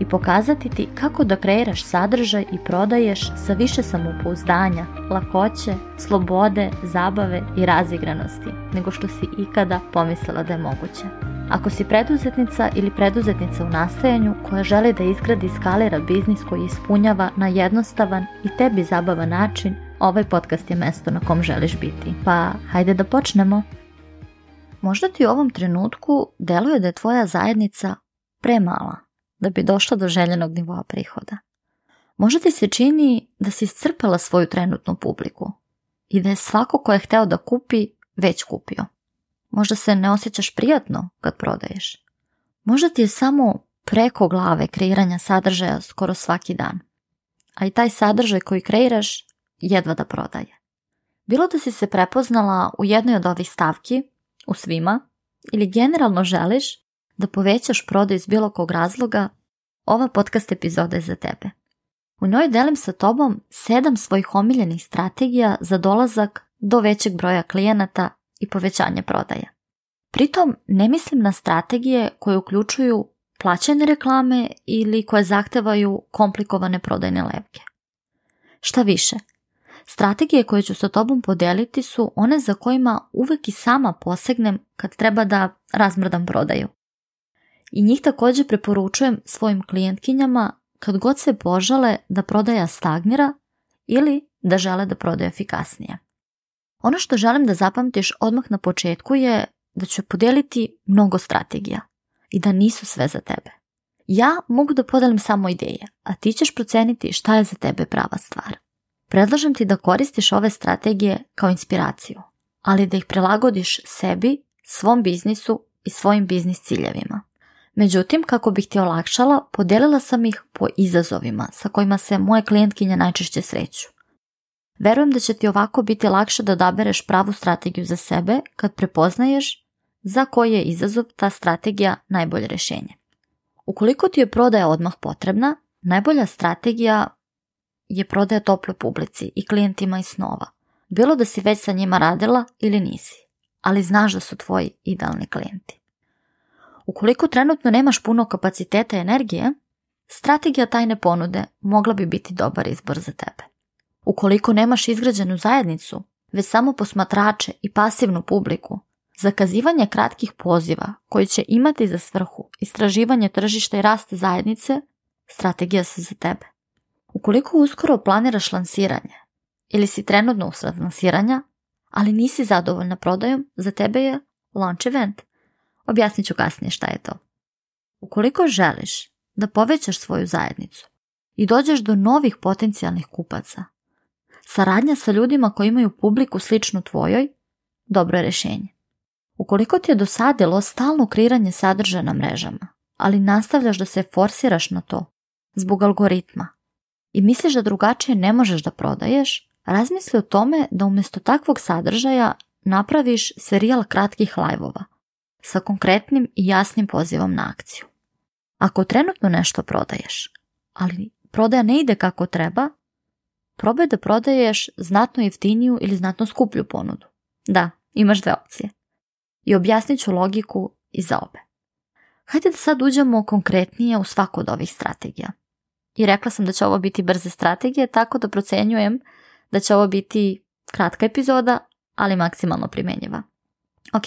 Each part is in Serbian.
i pokazati ti kako da kreiraš sadržaj i prodaješ sa više samopouzdanja, lakoće, slobode, zabave i razigranosti nego što si ikada pomislila da je moguće. Ako si preduzetnica ili preduzetnica u nastajanju koja želi da izgradi i skalira biznis koji ispunjava na jednostavan i tebi zabavan način, ovaj podcast je mesto na kom želiš biti. Pa hajde da počnemo! Možda ti u ovom trenutku deluje da je tvoja zajednica premala da bi došla do željenog nivoa prihoda. Možda ti se čini da si iscrpala svoju trenutnu publiku i da je svako ko je hteo da kupi već kupio. Možda se ne osjećaš prijatno kad prodaješ. Možda ti je samo preko glave kreiranja sadržaja skoro svaki dan. A i taj sadržaj koji kreiraš jedva da prodaje. Bilo da si se prepoznala u jednoj od ovih stavki, u svima, ili generalno želiš da povećaš prodaju iz bilo kog razloga, ova podcast epizoda je za tebe. U njoj delim sa tobom sedam svojih omiljenih strategija za dolazak do većeg broja klijenata i povećanje prodaja. Pritom ne mislim na strategije koje uključuju plaćene reklame ili koje zahtevaju komplikovane prodajne levke. Šta više, strategije koje ću sa tobom podeliti su one za kojima uvek i sama posegnem kad treba da razmrdam prodaju i njih također preporučujem svojim klijentkinjama kad god se požale da prodaja stagnira ili da žele da prodaju efikasnije. Ono što želim da zapamtiš odmah na početku je da ću podeliti mnogo strategija i da nisu sve za tebe. Ja mogu da podelim samo ideje, a ti ćeš proceniti šta je za tebe prava stvar. Predlažem ti da koristiš ove strategije kao inspiraciju, ali da ih prilagodiš sebi, svom biznisu i svojim biznis ciljevima. Međutim, kako bih ti olakšala, podijelila sam ih po izazovima sa kojima se moje klijentkinje najčešće sreću. Verujem da će ti ovako biti lakše da odabereš pravu strategiju za sebe kad prepoznaješ za koji je izazov ta strategija najbolje rješenje. Ukoliko ti je prodaja odmah potrebna, najbolja strategija je prodaja toploj publici i klijentima i snova. Bilo da si već sa njima radila ili nisi, ali znaš da su tvoji idealni klijenti. Ukoliko trenutno nemaš puno kapaciteta i energije, strategija tajne ponude mogla bi biti dobar izbor za tebe. Ukoliko nemaš izgrađenu zajednicu, već samo posmatrače i pasivnu publiku, zakazivanje kratkih poziva koji će imati za svrhu istraživanje tržišta i raste zajednice, strategija se za tebe. Ukoliko uskoro planiraš lansiranje ili si trenutno usred lansiranja, ali nisi zadovoljna prodajom, za tebe je launch event. Objasnit ću kasnije šta je to. Ukoliko želiš da povećaš svoju zajednicu i dođeš do novih potencijalnih kupaca, saradnja sa ljudima koji imaju publiku sličnu tvojoj, dobro je rješenje. Ukoliko ti je dosadilo stalno kreiranje sadržaja na mrežama, ali nastavljaš da se forsiraš na to zbog algoritma i misliš da drugačije ne možeš da prodaješ, razmisli o tome da umjesto takvog sadržaja napraviš serijal kratkih lajvova – sa konkretnim i jasnim pozivom na akciju. Ako trenutno nešto prodaješ, ali prodaja ne ide kako treba, probaj da prodaješ znatno jeftiniju ili znatno skuplju ponudu. Da, imaš dve opcije. I objasnit ću logiku i za obe. Hajde da sad uđemo konkretnije u svaku od ovih strategija. I rekla sam da će ovo biti brze strategije, tako da procenjujem da će ovo biti kratka epizoda, ali maksimalno primjenjiva. Ok,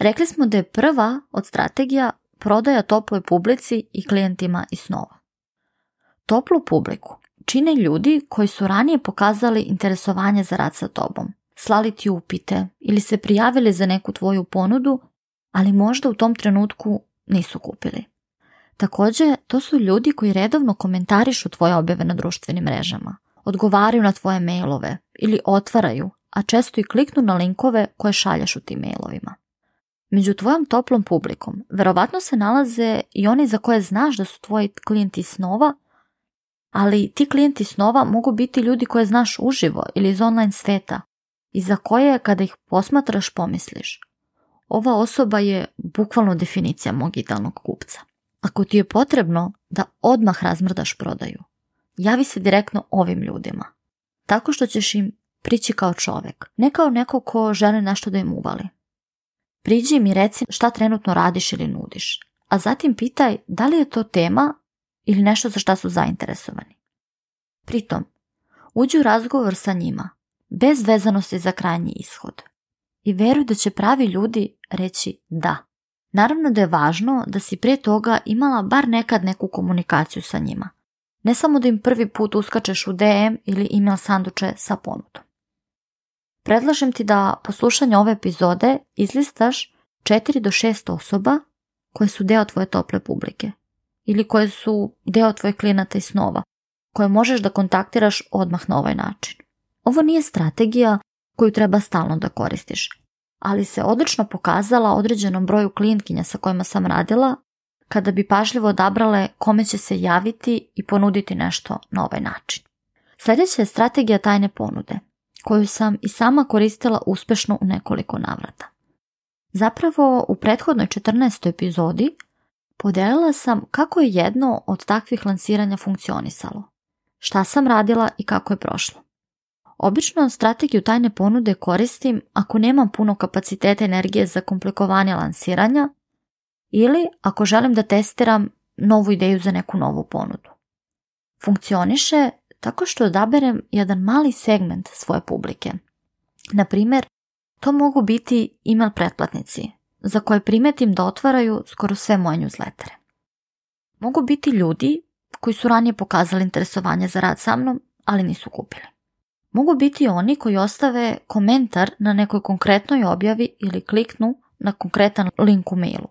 Rekli smo da je prva od strategija prodaja toploj publici i klijentima i snova. Toplu publiku čine ljudi koji su ranije pokazali interesovanje za rad sa tobom, slali ti upite ili se prijavili za neku tvoju ponudu, ali možda u tom trenutku nisu kupili. Također, to su ljudi koji redovno komentarišu tvoje objave na društvenim mrežama, odgovaraju na tvoje mailove ili otvaraju, a često i kliknu na linkove koje šalješ u tim mailovima. Među tvojom toplom publikom verovatno se nalaze i oni za koje znaš da su tvoji klijenti snova, ali ti klijenti snova mogu biti ljudi koje znaš uživo ili iz online sveta i za koje kada ih posmatraš pomisliš. Ova osoba je bukvalno definicija mog idealnog kupca. Ako ti je potrebno da odmah razmrdaš prodaju, javi se direktno ovim ljudima. Tako što ćeš im prići kao čovek, ne kao neko ko želi nešto da im uvali. Priđi mi reci šta trenutno radiš ili nudiš, a zatim pitaj da li je to tema ili nešto za šta su zainteresovani. Pritom, uđi u razgovor sa njima, bez vezanosti za krajnji ishod. I veruj da će pravi ljudi reći da. Naravno da je važno da si prije toga imala bar nekad neku komunikaciju sa njima. Ne samo da im prvi put uskačeš u DM ili email sanduče sa ponudom. Predlažem ti da po ove epizode izlistaš 4 do 6 osoba koje su deo tvoje tople publike ili koje su deo tvoje klinata i snova, koje možeš da kontaktiraš odmah na ovaj način. Ovo nije strategija koju treba stalno da koristiš, ali se odlično pokazala određenom broju klinkinja sa kojima sam radila kada bi pažljivo odabrale kome će se javiti i ponuditi nešto na ovaj način. Sljedeća je strategija tajne ponude – koju sam i sama koristila uspješno u nekoliko navrata. Zapravo u prethodnoj 14. epizodi podelila sam kako je jedno od takvih lansiranja funkcionisalo, šta sam radila i kako je prošlo. Obično strategiju tajne ponude koristim ako nemam puno kapaciteta energije za komplikovanje lansiranja ili ako želim da testiram novu ideju za neku novu ponudu. Funkcioniše tako što odaberem jedan mali segment svoje publike. Na primjer, to mogu biti email pretplatnici, za koje primetim da otvaraju skoro sve moje newslettere. Mogu biti ljudi koji su ranije pokazali interesovanje za rad sa mnom, ali nisu kupili. Mogu biti oni koji ostave komentar na nekoj konkretnoj objavi ili kliknu na konkretan link u mailu.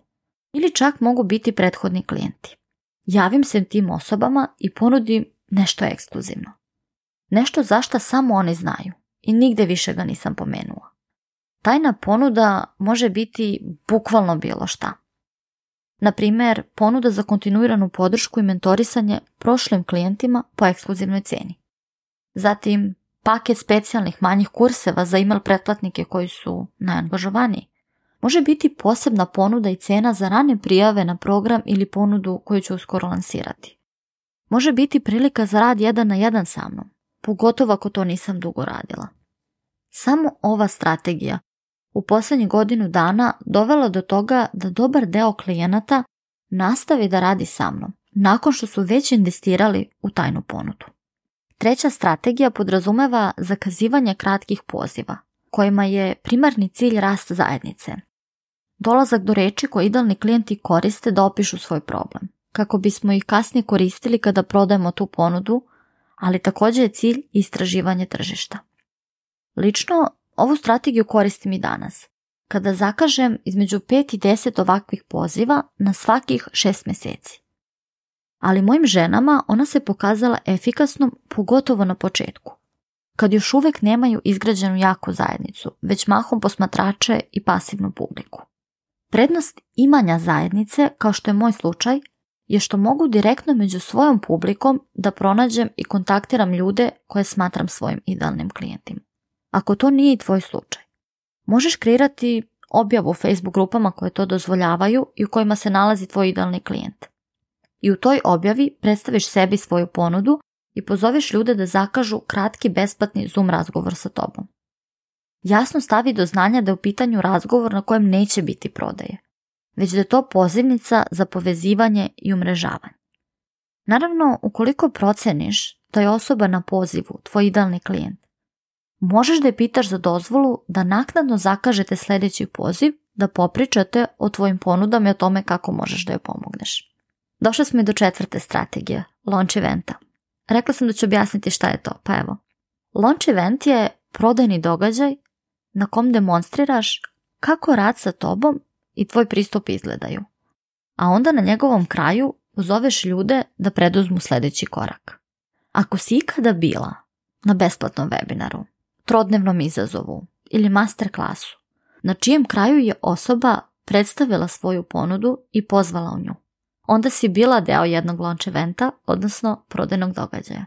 Ili čak mogu biti prethodni klijenti. Javim se tim osobama i ponudim Nešto ekskluzivno. Nešto šta samo oni znaju i nigde više ga nisam pomenula. Tajna ponuda može biti bukvalno bilo šta. Na primjer, ponuda za kontinuiranu podršku i mentorisanje prošlim klijentima po ekskluzivnoj cijeni. Zatim, paket specijalnih manjih kurseva za email pretplatnike koji su najangažovaniji. Može biti posebna ponuda i cijena za rane prijave na program ili ponudu koju ću uskoro lansirati može biti prilika za rad jedan na jedan sa mnom, pogotovo ako to nisam dugo radila. Samo ova strategija u posljednjih godinu dana dovela do toga da dobar deo klijenata nastavi da radi sa mnom, nakon što su već investirali u tajnu ponudu. Treća strategija podrazumeva zakazivanje kratkih poziva, kojima je primarni cilj rast zajednice. Dolazak do reči koje idealni klijenti koriste da opišu svoj problem kako bismo ih kasnije koristili kada prodajemo tu ponudu, ali također je cilj istraživanje tržišta. Lično, ovu strategiju koristim i danas. Kada zakažem između 5 i 10 ovakvih poziva na svakih 6 mjeseci. Ali mojim ženama ona se pokazala efikasnom pogotovo na početku, kad još uvijek nemaju izgrađenu jaku zajednicu, već mahom posmatrače i pasivnu publiku. Prednost imanja zajednice, kao što je moj slučaj, je što mogu direktno među svojom publikom da pronađem i kontaktiram ljude koje smatram svojim idealnim klijentima. Ako to nije i tvoj slučaj, možeš kreirati objavu u Facebook grupama koje to dozvoljavaju i u kojima se nalazi tvoj idealni klijent. I u toj objavi predstaviš sebi svoju ponudu i pozoveš ljude da zakažu kratki besplatni Zoom razgovor sa tobom. Jasno stavi do znanja da je u pitanju razgovor na kojem neće biti prodaje – već da je to pozivnica za povezivanje i umrežavanje. Naravno, ukoliko proceniš da je osoba na pozivu tvoj idealni klijent, možeš da je pitaš za dozvolu da naknadno zakažete sljedeći poziv da popričate o tvojim ponudama i o tome kako možeš da joj pomogneš. Došli smo i do četvrte strategije, launch eventa. Rekla sam da ću objasniti šta je to, pa evo. Launch event je prodajni događaj na kom demonstriraš kako rad sa tobom i tvoj pristup izgledaju. A onda na njegovom kraju uzoveš ljude da preduzmu sljedeći korak. Ako si ikada bila na besplatnom webinaru, trodnevnom izazovu ili master klasu, na čijem kraju je osoba predstavila svoju ponudu i pozvala u nju. Onda si bila deo jednog launch eventa, odnosno prodajnog događaja.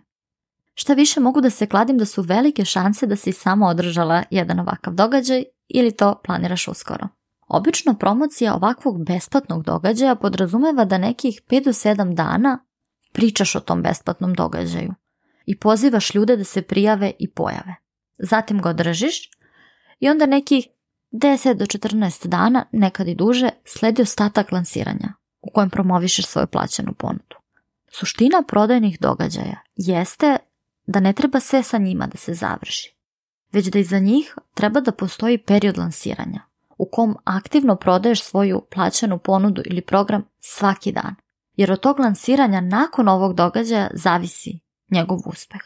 Šta više mogu da se kladim da su velike šanse da si samo održala jedan ovakav događaj ili to planiraš uskoro. Obično promocija ovakvog besplatnog događaja podrazumeva da nekih 5 do 7 dana pričaš o tom besplatnom događaju i pozivaš ljude da se prijave i pojave. Zatim ga držiš i onda nekih 10 do 14 dana, nekad i duže, sledi ostatak lansiranja u kojem promovišeš svoju plaćenu ponudu. Suština prodajnih događaja jeste da ne treba sve sa njima da se završi, već da iza njih treba da postoji period lansiranja u kom aktivno prodaješ svoju plaćenu ponudu ili program svaki dan, jer od tog lansiranja nakon ovog događaja zavisi njegov uspeh.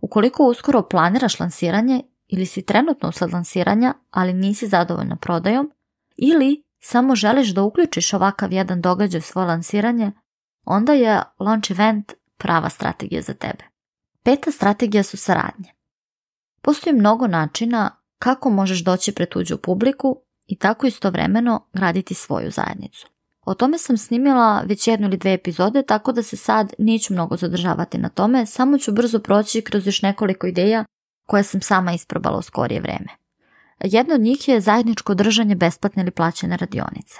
Ukoliko uskoro planiraš lansiranje ili si trenutno usled lansiranja, ali nisi zadovoljna prodajom, ili samo želiš da uključiš ovakav jedan događaj u svoje lansiranje, onda je launch event prava strategija za tebe. Peta strategija su saradnje. Postoji mnogo načina kako možeš doći pred tuđu publiku i tako istovremeno graditi svoju zajednicu. O tome sam snimila već jednu ili dve epizode, tako da se sad neću mnogo zadržavati na tome, samo ću brzo proći kroz još nekoliko ideja koje sam sama isprobala u skorije vreme. Jedna od njih je zajedničko držanje besplatne ili plaćene radionice.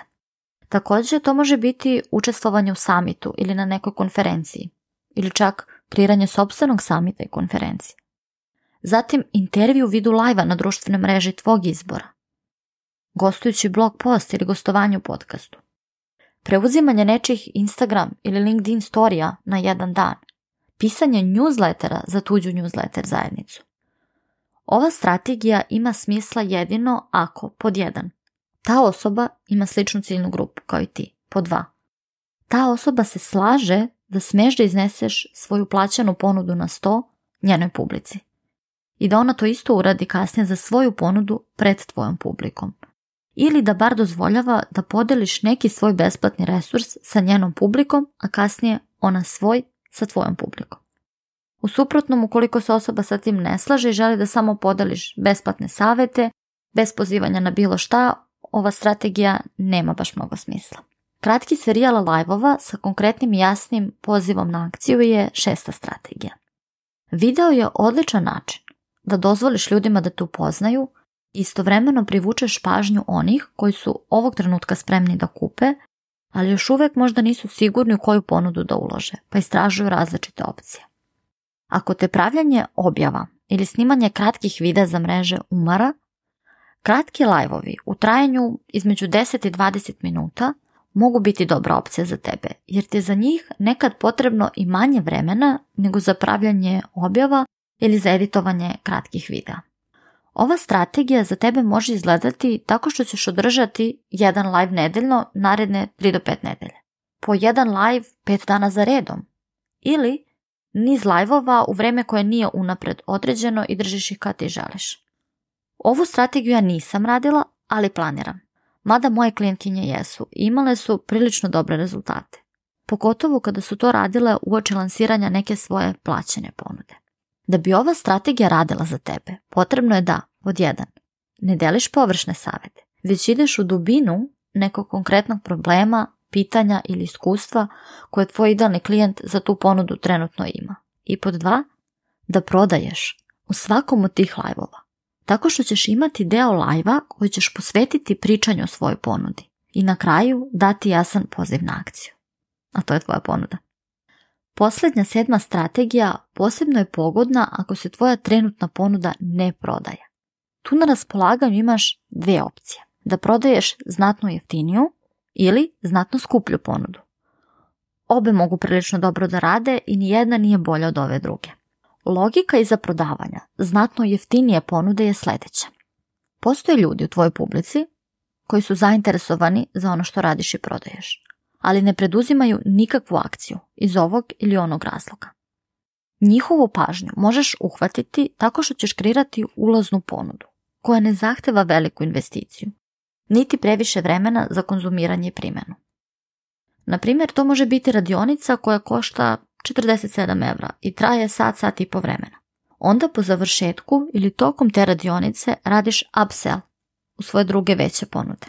Također to može biti učestvovanje u samitu ili na nekoj konferenciji ili čak kreiranje sobstvenog samita i konferencije. Zatim intervju u vidu lajva na društvenoj mreži tvog izbora gostujući blog post ili gostovanje u podcastu. Preuzimanje nečih Instagram ili LinkedIn storija na jedan dan. Pisanje newslettera za tuđu newsletter zajednicu. Ova strategija ima smisla jedino ako, pod jedan, ta osoba ima sličnu ciljnu grupu kao i ti, pod dva. Ta osoba se slaže da smeš da izneseš svoju plaćanu ponudu na sto njenoj publici i da ona to isto uradi kasnije za svoju ponudu pred tvojom publikom ili da bar dozvoljava da podeliš neki svoj besplatni resurs sa njenom publikom, a kasnije ona svoj sa tvojom publikom. U suprotnom, ukoliko se osoba sa tim ne slaže i želi da samo podeliš besplatne savete, bez pozivanja na bilo šta, ova strategija nema baš mnogo smisla. Kratki serijal live sa konkretnim i jasnim pozivom na akciju je šesta strategija. Video je odličan način da dozvoliš ljudima da te upoznaju, Istovremeno privučeš pažnju onih koji su ovog trenutka spremni da kupe, ali još uvijek možda nisu sigurni u koju ponudu da ulože, pa istražuju različite opcije. Ako te pravljanje objava ili snimanje kratkih videa za mreže umara, kratki lajvovi u trajanju između 10 i 20 minuta mogu biti dobra opcija za tebe, jer ti je za njih nekad potrebno i manje vremena nego za pravljanje objava ili za editovanje kratkih videa. Ova strategija za tebe može izgledati tako što ćeš održati jedan live nedeljno naredne 3 do 5 nedelje. Po jedan live 5 dana za redom. Ili niz live-ova u vreme koje nije unapred određeno i držiš ih kad ti želiš. Ovu strategiju ja nisam radila, ali planiram. Mada moje klijentkinje jesu i imale su prilično dobre rezultate. Pogotovo kada su to radile uoči lansiranja neke svoje plaćene ponude. Da bi ova strategija radila za tebe, potrebno je da, od jedan, ne deliš površne savete, već ideš u dubinu nekog konkretnog problema, pitanja ili iskustva koje tvoj idealni klijent za tu ponudu trenutno ima. I pod dva, da prodaješ u svakom od tih lajvova. Tako što ćeš imati deo lajva koji ćeš posvetiti pričanju o svojoj ponudi i na kraju dati jasan poziv na akciju. A to je tvoja ponuda. Posljednja sedma strategija posebno je pogodna ako se tvoja trenutna ponuda ne prodaje. Tu na raspolaganju imaš dvije opcije. Da prodaješ znatno jeftiniju ili znatno skuplju ponudu. Obe mogu prilično dobro da rade i nijedna nije bolja od ove druge. Logika iza prodavanja znatno jeftinije ponude je sljedeća. Postoje ljudi u tvojoj publici koji su zainteresovani za ono što radiš i prodaješ ali ne preduzimaju nikakvu akciju iz ovog ili onog razloga. Njihovu pažnju možeš uhvatiti tako što ćeš kreirati ulaznu ponudu, koja ne zahteva veliku investiciju, niti previše vremena za konzumiranje i primjenu. Na primjer, to može biti radionica koja košta 47 evra i traje sat, sat i po vremena. Onda po završetku ili tokom te radionice radiš upsell u svoje druge veće ponude.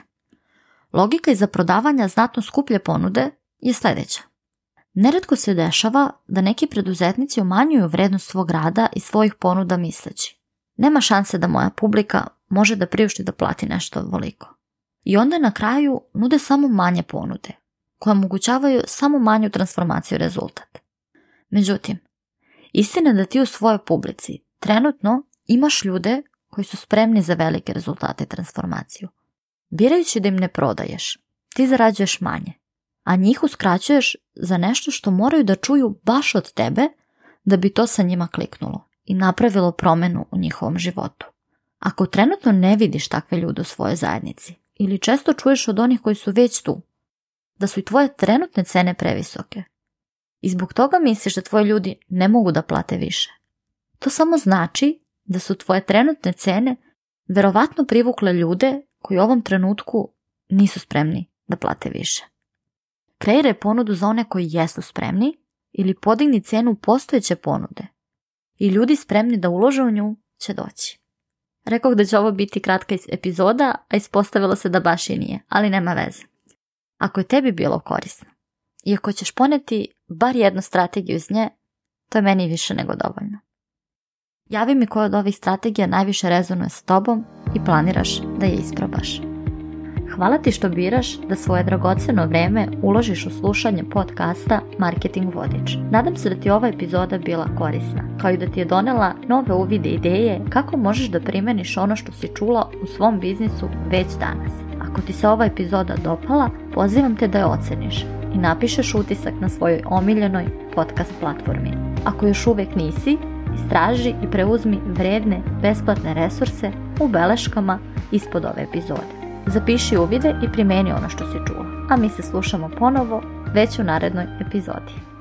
Logika iza prodavanja znatno skuplje ponude je sljedeća. Neretko se dešava da neki preduzetnici umanjuju vrednost svog rada i svojih ponuda misleći. Nema šanse da moja publika može da priušti da plati nešto voliko. I onda na kraju nude samo manje ponude, koje omogućavaju samo manju transformaciju rezultat. Međutim, istina je da ti u svojoj publici trenutno imaš ljude koji su spremni za velike rezultate i transformaciju – birajući da im ne prodaješ, ti zarađuješ manje, a njih uskraćuješ za nešto što moraju da čuju baš od tebe da bi to sa njima kliknulo i napravilo promenu u njihovom životu. Ako trenutno ne vidiš takve ljude u svojoj zajednici ili često čuješ od onih koji su već tu, da su i tvoje trenutne cene previsoke i zbog toga misliš da tvoji ljudi ne mogu da plate više. To samo znači da su tvoje trenutne cene verovatno privukle ljude koji u ovom trenutku nisu spremni da plate više. je ponudu za one koji jesu spremni ili podigni cenu postojeće ponude i ljudi spremni da ulože u nju će doći. Rekao da će ovo biti kratka epizoda, a ispostavilo se da baš i nije, ali nema veze. Ako je tebi bilo korisno i ako ćeš poneti bar jednu strategiju iz nje, to je meni više nego dovoljno. Javi mi koja od ovih strategija najviše rezonuje sa tobom i planiraš da je isprobaš. Hvala ti što biraš da svoje dragoceno vreme uložiš u slušanje podcasta Marketing Vodič. Nadam se da ti ova epizoda bila korisna, kao i da ti je donela nove uvide ideje kako možeš da primeniš ono što si čula u svom biznisu već danas. Ako ti se ova epizoda dopala, pozivam te da je oceniš i napišeš utisak na svojoj omiljenoj podcast platformi. Ako još uvek nisi, istraži i preuzmi vredne, besplatne resurse u beleškama ispod ove epizode. Zapiši uvide i primeni ono što si čuo, a mi se slušamo ponovo već u narednoj epizodi.